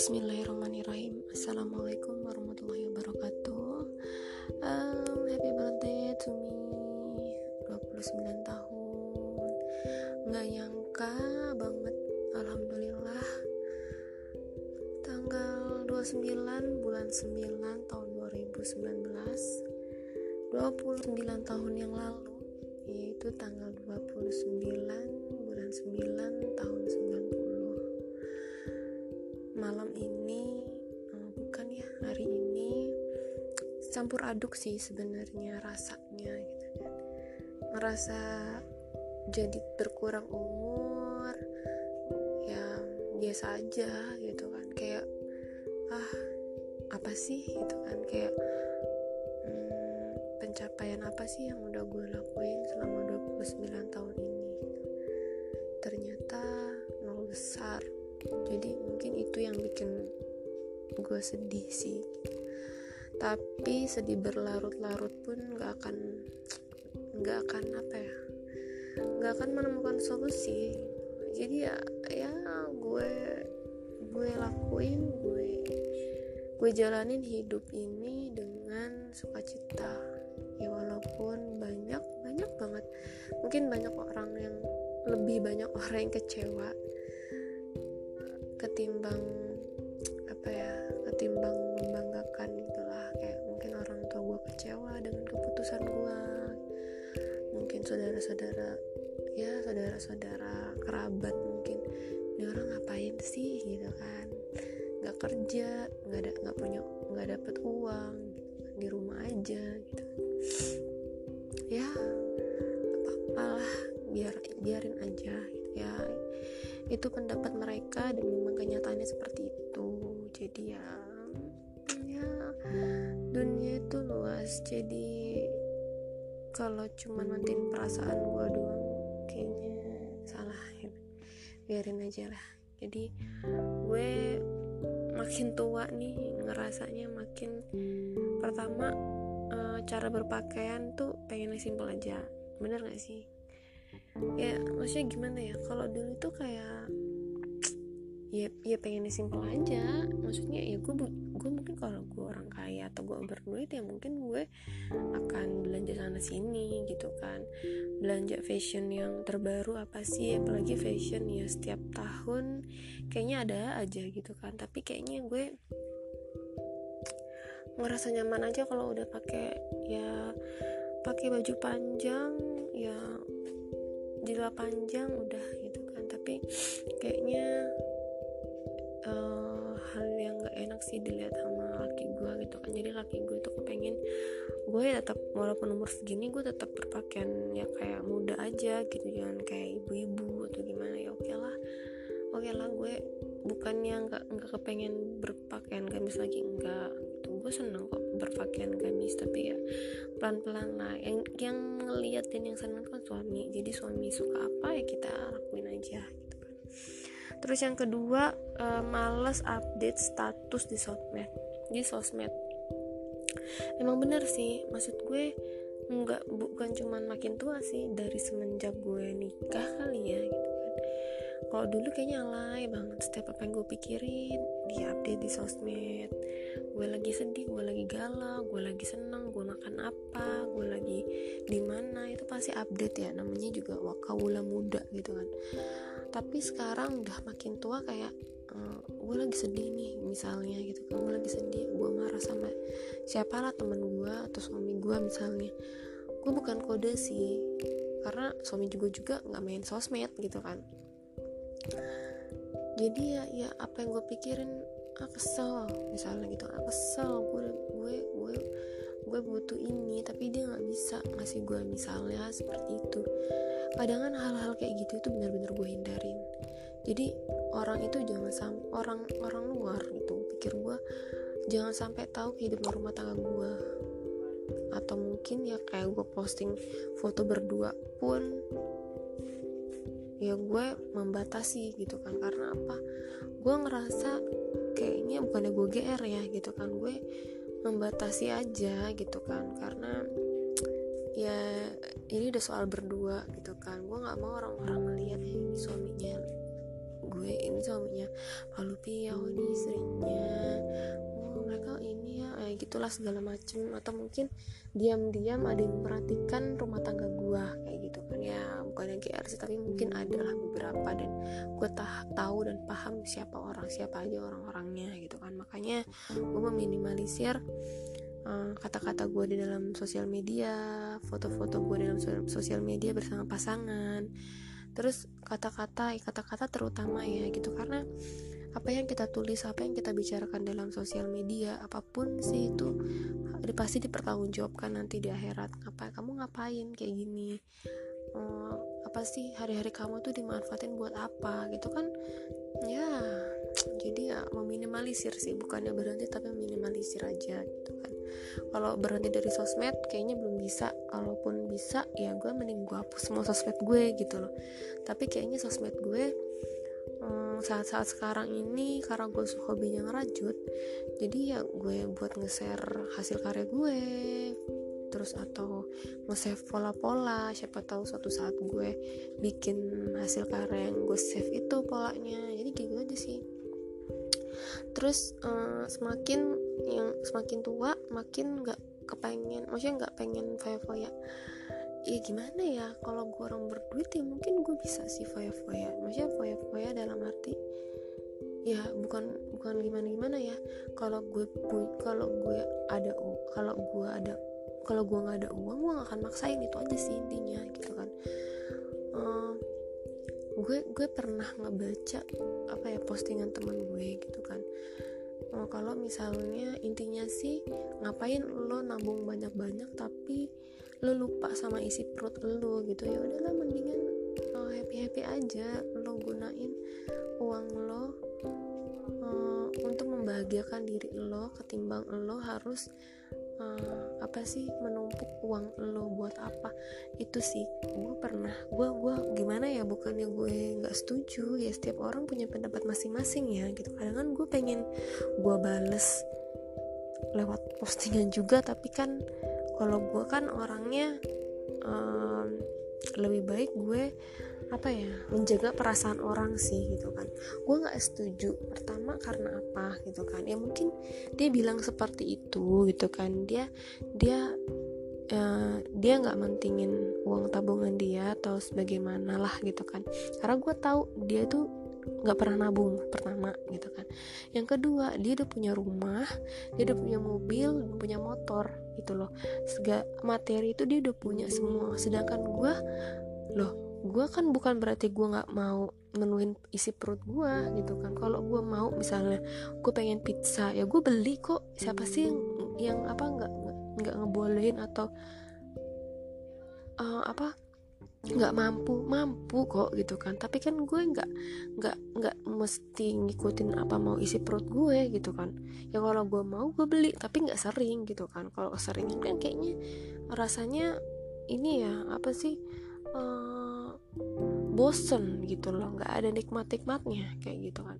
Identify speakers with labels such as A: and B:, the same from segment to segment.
A: Bismillahirrahmanirrahim. Assalamualaikum warahmatullahi wabarakatuh. Um, Happy birthday to me. 29 tahun. Gak nyangka banget. Alhamdulillah. Tanggal 29 bulan 9 tahun 2019 29 tahun yang lalu Yaitu tanggal 29 bulan 9 campur aduk sih sebenarnya rasanya gitu kan. Merasa jadi berkurang umur ya biasa aja gitu kan. Kayak ah apa sih? gitu kan. Kayak hmm, pencapaian apa sih yang udah gue lakuin selama 29 tahun ini? Ternyata nol besar. Jadi mungkin itu yang bikin gue sedih sih tapi sedih berlarut-larut pun gak akan gak akan apa ya gak akan menemukan solusi. Jadi ya ya gue gue lakuin gue gue jalanin hidup ini dengan sukacita. Ya walaupun banyak banyak banget. Mungkin banyak orang yang lebih banyak orang yang kecewa ketimbang saudara-saudara ya saudara-saudara kerabat mungkin ini orang ngapain sih? Gitu kan. Nggak kerja nggak ada nggak punya nggak dapet uang di rumah aja gitu. Ya apa apalah biar biarin aja gitu ya. Itu pendapat mereka dan memang kenyataannya seperti itu. Jadi ya ya dunia itu luas. Jadi kalau cuma mantin perasaan gue doang kayaknya salah gitu. biarin aja lah. Jadi gue makin tua nih ngerasanya makin pertama uh, cara berpakaian tuh pengen simpel aja. Bener gak sih? Ya maksudnya gimana ya? Kalau dulu tuh kayak ya ya pengen simpel aja. Maksudnya ya gue gue mungkin kalau gue orang kaya atau gue berduit ya mungkin gue akan belanja sana sini gitu kan. Belanja fashion yang terbaru apa sih? Apalagi fashion ya setiap tahun kayaknya ada aja gitu kan. Tapi kayaknya gue ngerasa nyaman aja kalau udah pakai ya pakai baju panjang ya jilbab panjang udah gitu kan. Tapi kayaknya uh, hal yang gak enak sih dilihat sama laki gue gitu kan. Jadi laki gue tuh kepengen gue ya tetap walaupun umur segini gue tetap berpakaian ya kayak muda aja gitu jangan kayak ibu-ibu atau gimana ya. Oke lah oke lah gue bukannya nggak nggak kepengen berpakaian gamis lagi enggak gitu. Gue seneng kok berpakaian gamis tapi ya pelan-pelan lah. Yang yang ngeliat yang seneng kan suami. Jadi suami suka apa ya kita lakuin aja gitu kan. Terus yang kedua uh, males update status di sosmed di sosmed. Emang bener sih maksud gue nggak bukan cuman makin tua sih dari semenjak gue nikah kali ya gitu kan. Kalau dulu kayaknya alay banget setiap apa yang gue pikirin di update di sosmed. Gue lagi sedih gue lagi galau gue lagi senang gue makan apa gue lagi di mana itu pasti update ya namanya juga wakawula muda gitu kan. Tapi sekarang udah makin tua kayak uh, gue lagi sedih nih misalnya gitu kan. Gue lagi sedih gue marah sama siapa lah teman gue atau suami gue misalnya. Gue bukan kode sih karena suami juga juga nggak main sosmed gitu kan. Jadi ya ya apa yang gue pikirin ah kesel misalnya gitu. Ah kesel gue gue gue gue butuh ini tapi dia nggak bisa ngasih gue misalnya seperti itu. Kadang kan hal-hal kayak gitu itu benar-benar gue hindarin jadi orang itu jangan sampai orang orang luar gitu. Pikir gue jangan sampai tahu kehidupan rumah tangga gue atau mungkin ya kayak gue posting foto berdua pun ya gue membatasi gitu kan. Karena apa? Gue ngerasa kayaknya bukannya gue GR ya gitu kan. Gue membatasi aja gitu kan. Karena ya ini udah soal berdua gitu kan. Gue nggak mau orang-orang melihat ini suaminya gue ini suaminya lalu piau nih istrinya. Mereka ini ya eh, gitulah segala macem. Atau mungkin diam-diam ada yang memperhatikan rumah tangga gue kayak gitu kan. Ya bukan yang GR sih tapi mungkin adalah beberapa. Dan gue tak tahu dan paham siapa orang siapa aja orang-orangnya gitu kan. Makanya gue meminimalisir Eh, kata-kata gue di dalam sosial media, foto-foto gue dalam sosial media bersama pasangan, terus kata-kata, kata-kata terutama ya gitu karena apa yang kita tulis, apa yang kita bicarakan dalam sosial media, apa pun sih itu pasti dipertanggungjawabkan nanti di akhirat. Apa kamu ngapain kayak gini? Uh, apa sih hari-hari kamu tuh dimanfaatin buat apa gitu kan? Ya, jadi ya meminimalisir sih, bukannya berhenti tapi meminimalisir aja gitu kan. Kalau berhenti dari sosmed kayaknya belum bisa kalaupun bisa ya gue mending gue hapus semua sosmed gue gitu loh. Tapi kayaknya sosmed gue eh, saat-saat sekarang ini karena gue hobinya ngerajut jadi ya gue buat nge-share hasil karya gue terus atau nge-save pola-pola siapa tahu suatu saat gue bikin hasil karya yang gue save itu polanya. Jadi gitu aja sih terus uh, semakin yang semakin tua makin nggak kepengen maksudnya nggak pengen foya-foya ya gimana ya kalau gue orang berduit ya mungkin gue bisa sih foya-foya maksudnya foya-foya dalam arti ya bukan bukan gimana gimana ya. Kalau gue kalau gue ada kalau gue ada kalau gue nggak ada uang gue gak akan maksain. Itu aja sih intinya gitu kan. Uh, gue gue pernah ngebaca apa ya postingan teman gue gitu kan. Oh, kalau misalnya intinya sih ngapain lo nabung banyak-banyak tapi lo lupa sama isi perut lo gitu. Ya udahlah mendingan oh, happy happy aja lo gunain uang lo uh, untuk membahagiakan diri lo ketimbang lo harus uh, apa sih menumpuk uang lo buat apa? Itu sih gue pernah gue gue gimana ya bukannya gue nggak setuju ya setiap orang punya pendapat masing-masing ya gitu. Kadang kan gue pengen gue bales lewat postingan juga tapi kan kalau gue kan orangnya um, lebih baik gue apa ya? Menjaga perasaan orang sih gitu kan. Gue nggak setuju. Pertama karena apa gitu kan. Ya mungkin dia bilang seperti itu gitu kan. Dia dia uh, dia nggak mentingin uang tabungan dia atau sebagaimana lah gitu kan. Karena gue tahu dia tuh nggak pernah nabung pertama gitu kan. Yang kedua dia udah punya rumah dia udah punya mobil udah punya motor gitu loh. Segala materi itu dia udah punya semua. Sedangkan gue loh gue kan bukan berarti gue nggak mau menuin isi perut gue gitu kan. Kalau gue mau misalnya gue pengen pizza ya gue beli kok. Siapa sih yang, yang apa nggak nggak ngebolehin atau uh, apa nggak mampu? Mampu kok gitu kan. Tapi kan gue nggak nggak nggak mesti ngikutin apa mau isi perut gue gitu kan. Ya kalau gue mau gue beli tapi nggak sering gitu kan. Kalau sering kan kayaknya rasanya ini ya apa sih uh, bosen gitu loh nggak ada nikmat nikmatnya kayak gitu kan.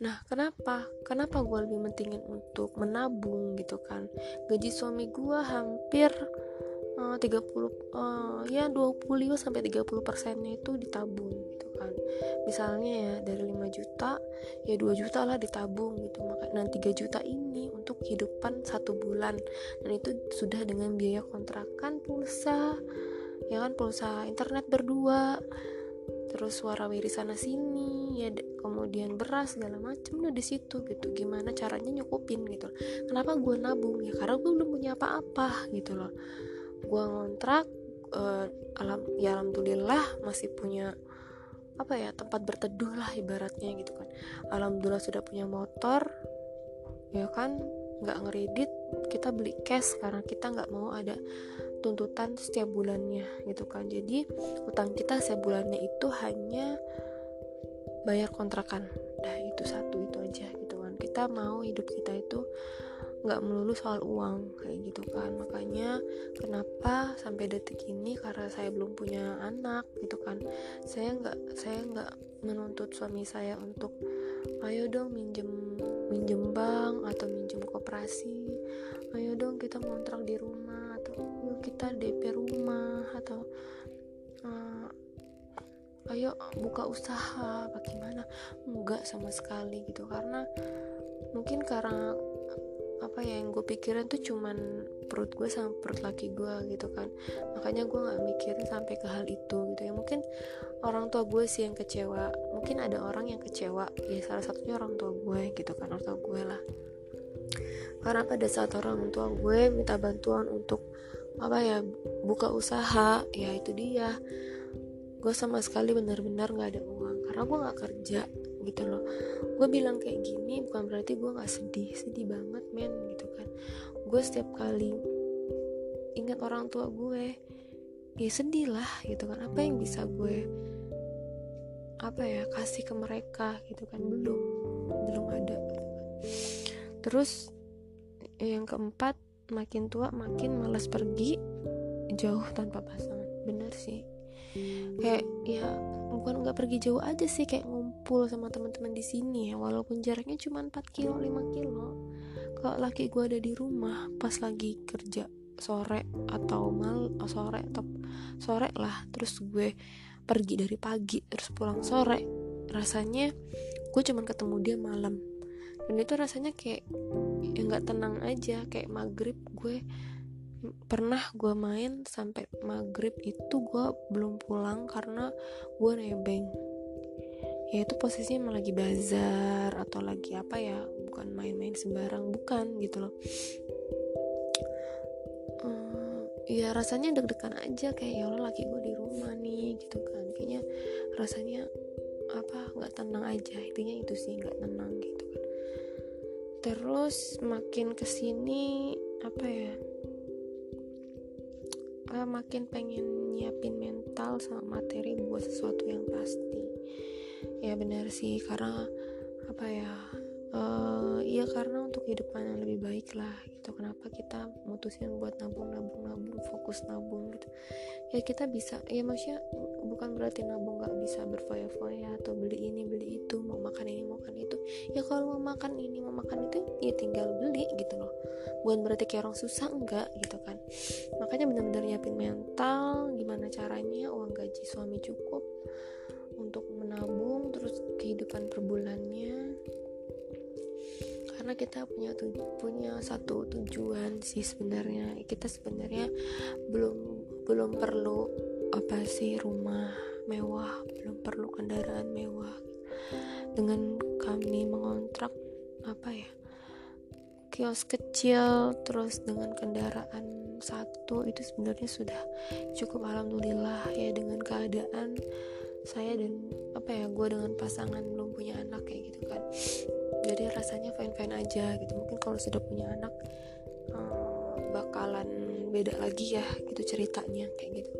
A: Nah kenapa? Kenapa gue lebih mentingin untuk menabung gitu kan? Gaji suami gue hampir uh, 30 uh, ya 25 sampai 30 persennya itu ditabung gitu kan. Misalnya ya dari 5 juta ya 2 juta lah ditabung gitu. Maka dan 3 juta ini untuk kehidupan satu bulan. Dan itu sudah dengan biaya kontrakan pulsa ya kan pulsa internet berdua. Terus suara wiri sana sini ya kemudian beras segala macem udah di situ gitu. Gimana caranya nyukupin gitu. Kenapa gue nabung? Ya karena gue belum punya apa-apa gitu loh. Gue ngontrak uh, alam ya alhamdulillah masih punya apa ya tempat berteduh lah ibaratnya gitu kan. Alhamdulillah sudah punya motor ya kan nggak ngeredit kita beli cash karena kita nggak mau ada tuntutan setiap bulannya gitu kan. Jadi utang kita setiap bulannya itu hanya bayar kontrakan. Nah itu satu itu aja gitu kan. Kita mau hidup kita itu nggak melulu soal uang kayak gitu kan. Makanya kenapa sampai detik ini karena saya belum punya anak gitu kan saya nggak saya nggak menuntut suami saya untuk ayo dong minjem minjem bank atau minjem koperasi ayo dong kita ngontrak di rumah kita DP rumah atau uh, ayo buka usaha bagaimana? Enggak sama sekali gitu. Karena mungkin karena apa ya yang gue pikirin tuh cuman perut gue sama perut laki gue gitu kan. Makanya gue nggak mikirin sampai ke hal itu gitu ya. Mungkin orang tua gue sih yang kecewa. Mungkin ada orang yang kecewa. Ya salah satunya orang tua gue gitu kan orang tua gue lah. Karena pada saat orang tua gue minta bantuan untuk apa ya buka usaha ya itu dia. Gue sama sekali benar-benar nggak ada uang karena gue nggak kerja gitu loh. Gue bilang kayak gini bukan berarti gue nggak sedih sedih banget men gitu kan. Gue setiap kali ingat orang tua gue ya sedih lah gitu kan. Apa yang bisa gue apa ya kasih ke mereka gitu kan. Belum belum ada gitu kan. terus yang keempat makin tua makin malas pergi jauh tanpa pasangan. Benar sih. Kayak ya bukan nggak pergi jauh aja sih kayak ngumpul sama teman-teman di sini ya. Walaupun jaraknya cuma 4 kilo 5 kilo. Kalau laki gue ada di rumah pas lagi kerja sore atau mal oh, sore atau sore lah terus gue pergi dari pagi terus pulang sore rasanya gue cuman ketemu dia malam dan itu rasanya kayak ya nggak tenang aja kayak maghrib gue pernah gue main sampai maghrib itu gue belum pulang karena gue nebeng. Ya itu posisinya lagi bazar atau lagi apa ya bukan main-main sembarang bukan gitu loh. Ya rasanya deg-degan aja kayak ya Allah laki gue di rumah nih gitu kan. Kayaknya rasanya apa nggak tenang aja intinya itu sih nggak tenang gitu terus makin ke sini apa ya uh, makin pengen nyiapin mental sama materi buat sesuatu yang pasti. Ya benar sih karena apa ya uh, ya karena untuk kehidupan yang lebih baik lah gitu. Kenapa kita mutusin buat nabung nabung nabung fokus nabung gitu. Ya kita bisa ya maksudnya bukan berarti nabung nggak bisa berfoya-foya atau beli ini beli itu mau makan ini mau makan itu. Ya kalau mau makan ini mau makan itu ya tinggal beli gitu loh. Bukan berarti kayak orang susah enggak gitu kan. Makanya benar-benar nyiapin mental gimana caranya uang gaji suami cukup untuk menabung terus kehidupan per bulannya karena kita punya tu punya satu tujuan sih sebenarnya. Kita sebenarnya belum belum perlu apa sih rumah mewah belum perlu kendaraan mewah. Dengan kami mengontrak apa ya kios kecil terus dengan kendaraan satu itu sebenarnya sudah cukup alhamdulillah ya. Dengan keadaan saya dan apa ya gue dengan pasangan belum punya anak kayak gitu kan jadi rasanya fine fine aja gitu. Mungkin kalau sudah punya anak uh, bakalan beda lagi ya gitu ceritanya kayak gitu.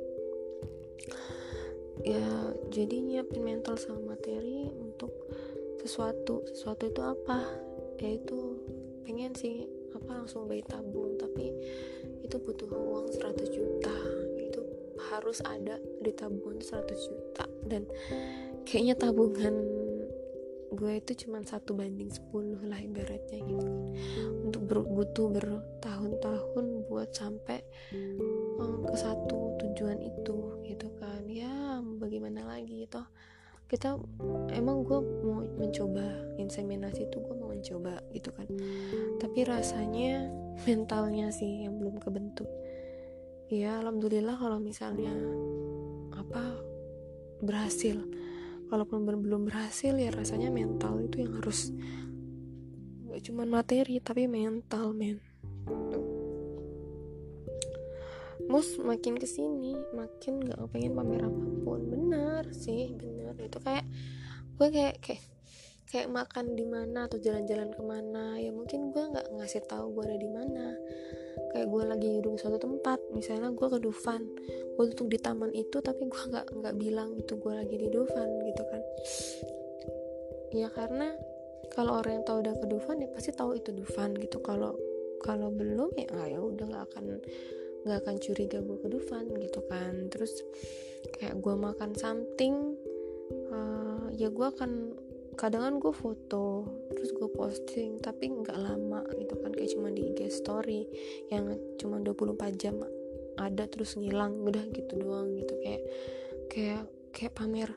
A: Ya jadi nyiapin mental sama materi untuk sesuatu. Sesuatu itu apa? Yaitu pengen sih apa langsung bayi tabung. Tapi itu butuh uang 100 juta. Itu harus ada di tabungan 100 juta. Dan kayaknya tabungan gue itu cuma satu banding 10 lah ibaratnya gitu. Untuk ber, butuh bertahun-tahun buat sampai um, ke satu tujuan itu gitu kan. Ya bagaimana lagi toh? Kita emang gue mau mencoba inseminasi itu gue mau mencoba gitu kan. Tapi rasanya mentalnya sih yang belum kebentuk. Ya alhamdulillah kalau misalnya apa berhasil kalaupun belum berhasil ya rasanya mental itu yang harus gak cuma materi tapi mental men. Mus makin ke sini makin gak pengen pamer apa pun. Benar sih benar. Itu kayak gue kayak kayak kayak makan di mana atau jalan-jalan ke mana ya mungkin gue nggak ngasih tahu gue ada di mana kayak gue lagi duduk di suatu tempat misalnya gue ke Dufan gue duduk di taman itu tapi gue nggak nggak bilang itu gue lagi di Dufan gitu kan. Ya karena kalau orang yang tahu udah ke Dufan ya pasti tahu itu Dufan gitu. Kalau kalau belum ya nggak ya udah nggak akan nggak akan curiga gue ke Dufan gitu kan. Terus kayak gue makan something uh, ya gue akan kadang kan gue foto terus gue posting tapi nggak lama gitu kan kayak cuma di IG story yang cuma 24 jam ada terus ngilang udah gitu doang gitu kayak kayak kayak pamer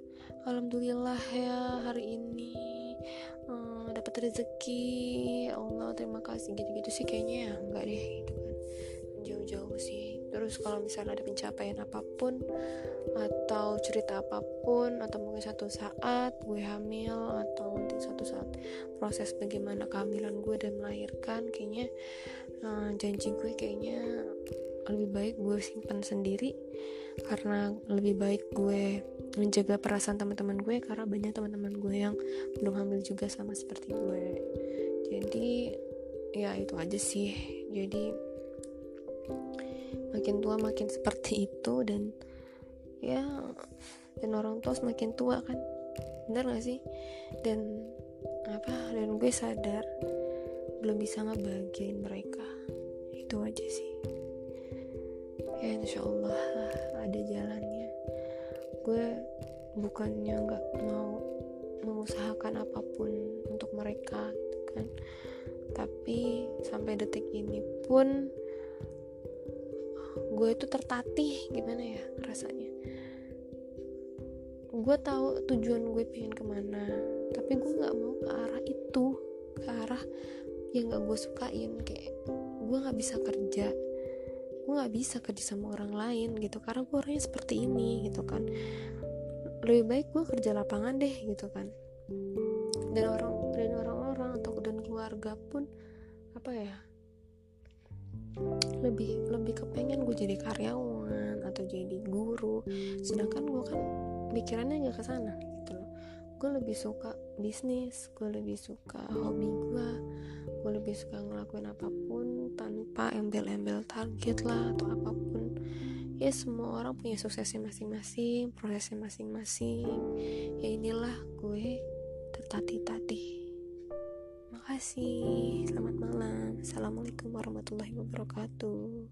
A: alhamdulillah ya hari ini uh, dapat rezeki ya Allah terima kasih gitu-gitu sih kayaknya ya enggak deh gitu kan jauh-jauh sih terus kalau misalnya ada pencapaian apa pun atau cerita apa pun atau mungkin satu saat gue hamil atau mungkin satu saat proses bagaimana kehamilan gue dan melahirkan kayaknya uh, janji gue kayaknya lebih baik gue simpan sendiri. Karena lebih baik gue menjaga perasaan teman-teman gue karena banyak teman-teman gue yang belum hamil juga sama seperti gue. Jadi ya itu aja sih. Jadi makin tua makin seperti itu dan ya dan orang tua semakin tua kan. Bener gak sih? Dan apa dan gue sadar belum bisa ngebahagiain mereka. Itu aja sih. Ya insya Allah ada jalannya. Gue bukannya nggak mau mengusahakan apa pun untuk mereka kan. Tapi sampai detik ini pun gue itu tertatih gimana ya rasanya? Gue tahu tujuan gue pengen ke mana tapi gue nggak mau ke arah itu ke arah yang gak gue sukain. Kayak gue nggak bisa kerja gue nggak bisa kerja sama orang lain gitu karena gue orangnya seperti ini gitu kan. Lebih baik gue kerja lapangan deh gitu kan. Dan orang dan orang-orang atau dan keluarga pun apa ya lebih lebih kepengen gue jadi karyawan atau jadi guru. Sedangkan gue kan pikirannya nggak ke sana gitu loh. Gue lebih suka bisnis gue lebih suka hobi gue gue lebih suka ngelakuin apa pun tanpa embel-embel target lah atau apa pun. Ya semua orang punya suksesnya masing-masing prosesnya masing-masing. Ya inilah gue tertatih-tatih makasih selamat malam. Assalamualaikum warahmatullahi wabarakatuh